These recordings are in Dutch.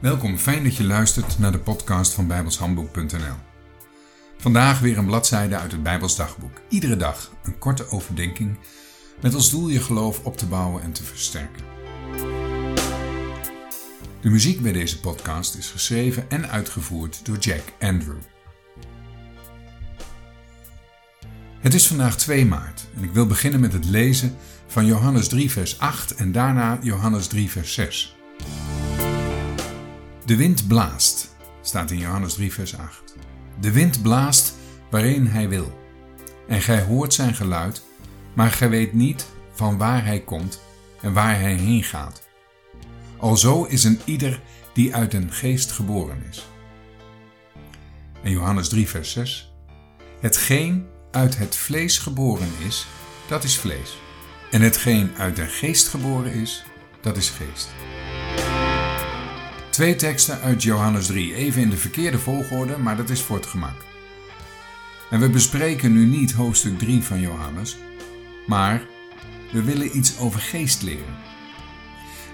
Welkom, fijn dat je luistert naar de podcast van bijbelshandboek.nl. Vandaag weer een bladzijde uit het Bijbels dagboek. Iedere dag een korte overdenking met als doel je geloof op te bouwen en te versterken. De muziek bij deze podcast is geschreven en uitgevoerd door Jack Andrew. Het is vandaag 2 maart en ik wil beginnen met het lezen van Johannes 3 vers 8 en daarna Johannes 3 vers 6. De wind blaast, staat in Johannes 3, vers 8. De wind blaast waarin hij wil. En gij hoort zijn geluid, maar gij weet niet van waar hij komt en waar hij heen gaat. Alzo is een ieder die uit een geest geboren is. En Johannes 3, vers 6. Hetgeen uit het vlees geboren is, dat is vlees. En hetgeen uit de geest geboren is, dat is geest. Twee teksten uit Johannes 3, even in de verkeerde volgorde, maar dat is voor het gemak. En we bespreken nu niet hoofdstuk 3 van Johannes, maar we willen iets over geest leren.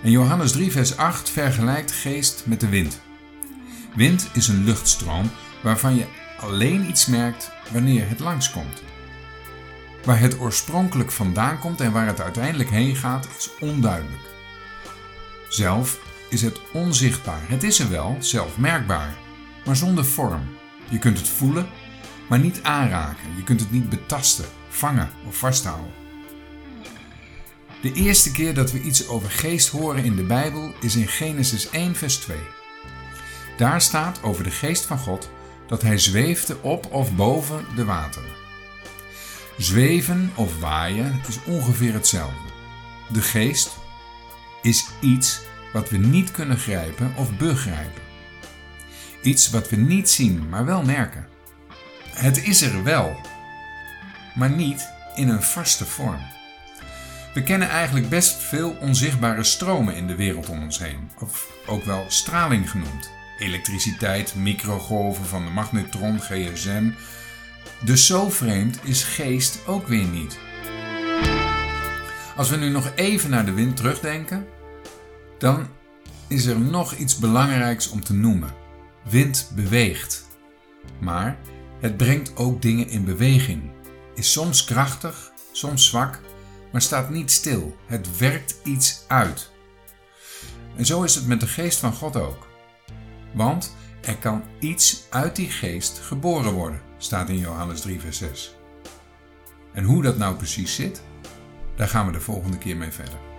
En Johannes 3, vers 8 vergelijkt geest met de wind. Wind is een luchtstroom waarvan je alleen iets merkt wanneer het langskomt. Waar het oorspronkelijk vandaan komt en waar het uiteindelijk heen gaat, is onduidelijk. Zelf is het onzichtbaar. Het is er wel, zelf merkbaar, maar zonder vorm. Je kunt het voelen, maar niet aanraken. Je kunt het niet betasten, vangen of vasthouden. De eerste keer dat we iets over geest horen in de Bijbel is in Genesis 1, vers 2. Daar staat over de geest van God dat hij zweefde op of boven de wateren. Zweven of waaien is ongeveer hetzelfde. De geest is iets wat we niet kunnen grijpen of begrijpen. Iets wat we niet zien, maar wel merken. Het is er wel, maar niet in een vaste vorm. We kennen eigenlijk best veel onzichtbare stromen in de wereld om ons heen, of ook wel straling genoemd. Elektriciteit, microgolven van de magnetron, GSM. Dus zo vreemd is geest ook weer niet. Als we nu nog even naar de wind terugdenken, dan is er nog iets belangrijks om te noemen. Wind beweegt. Maar het brengt ook dingen in beweging. Is soms krachtig, soms zwak, maar staat niet stil. Het werkt iets uit. En zo is het met de geest van God ook. Want er kan iets uit die geest geboren worden, staat in Johannes 3, vers 6. En hoe dat nou precies zit, daar gaan we de volgende keer mee verder.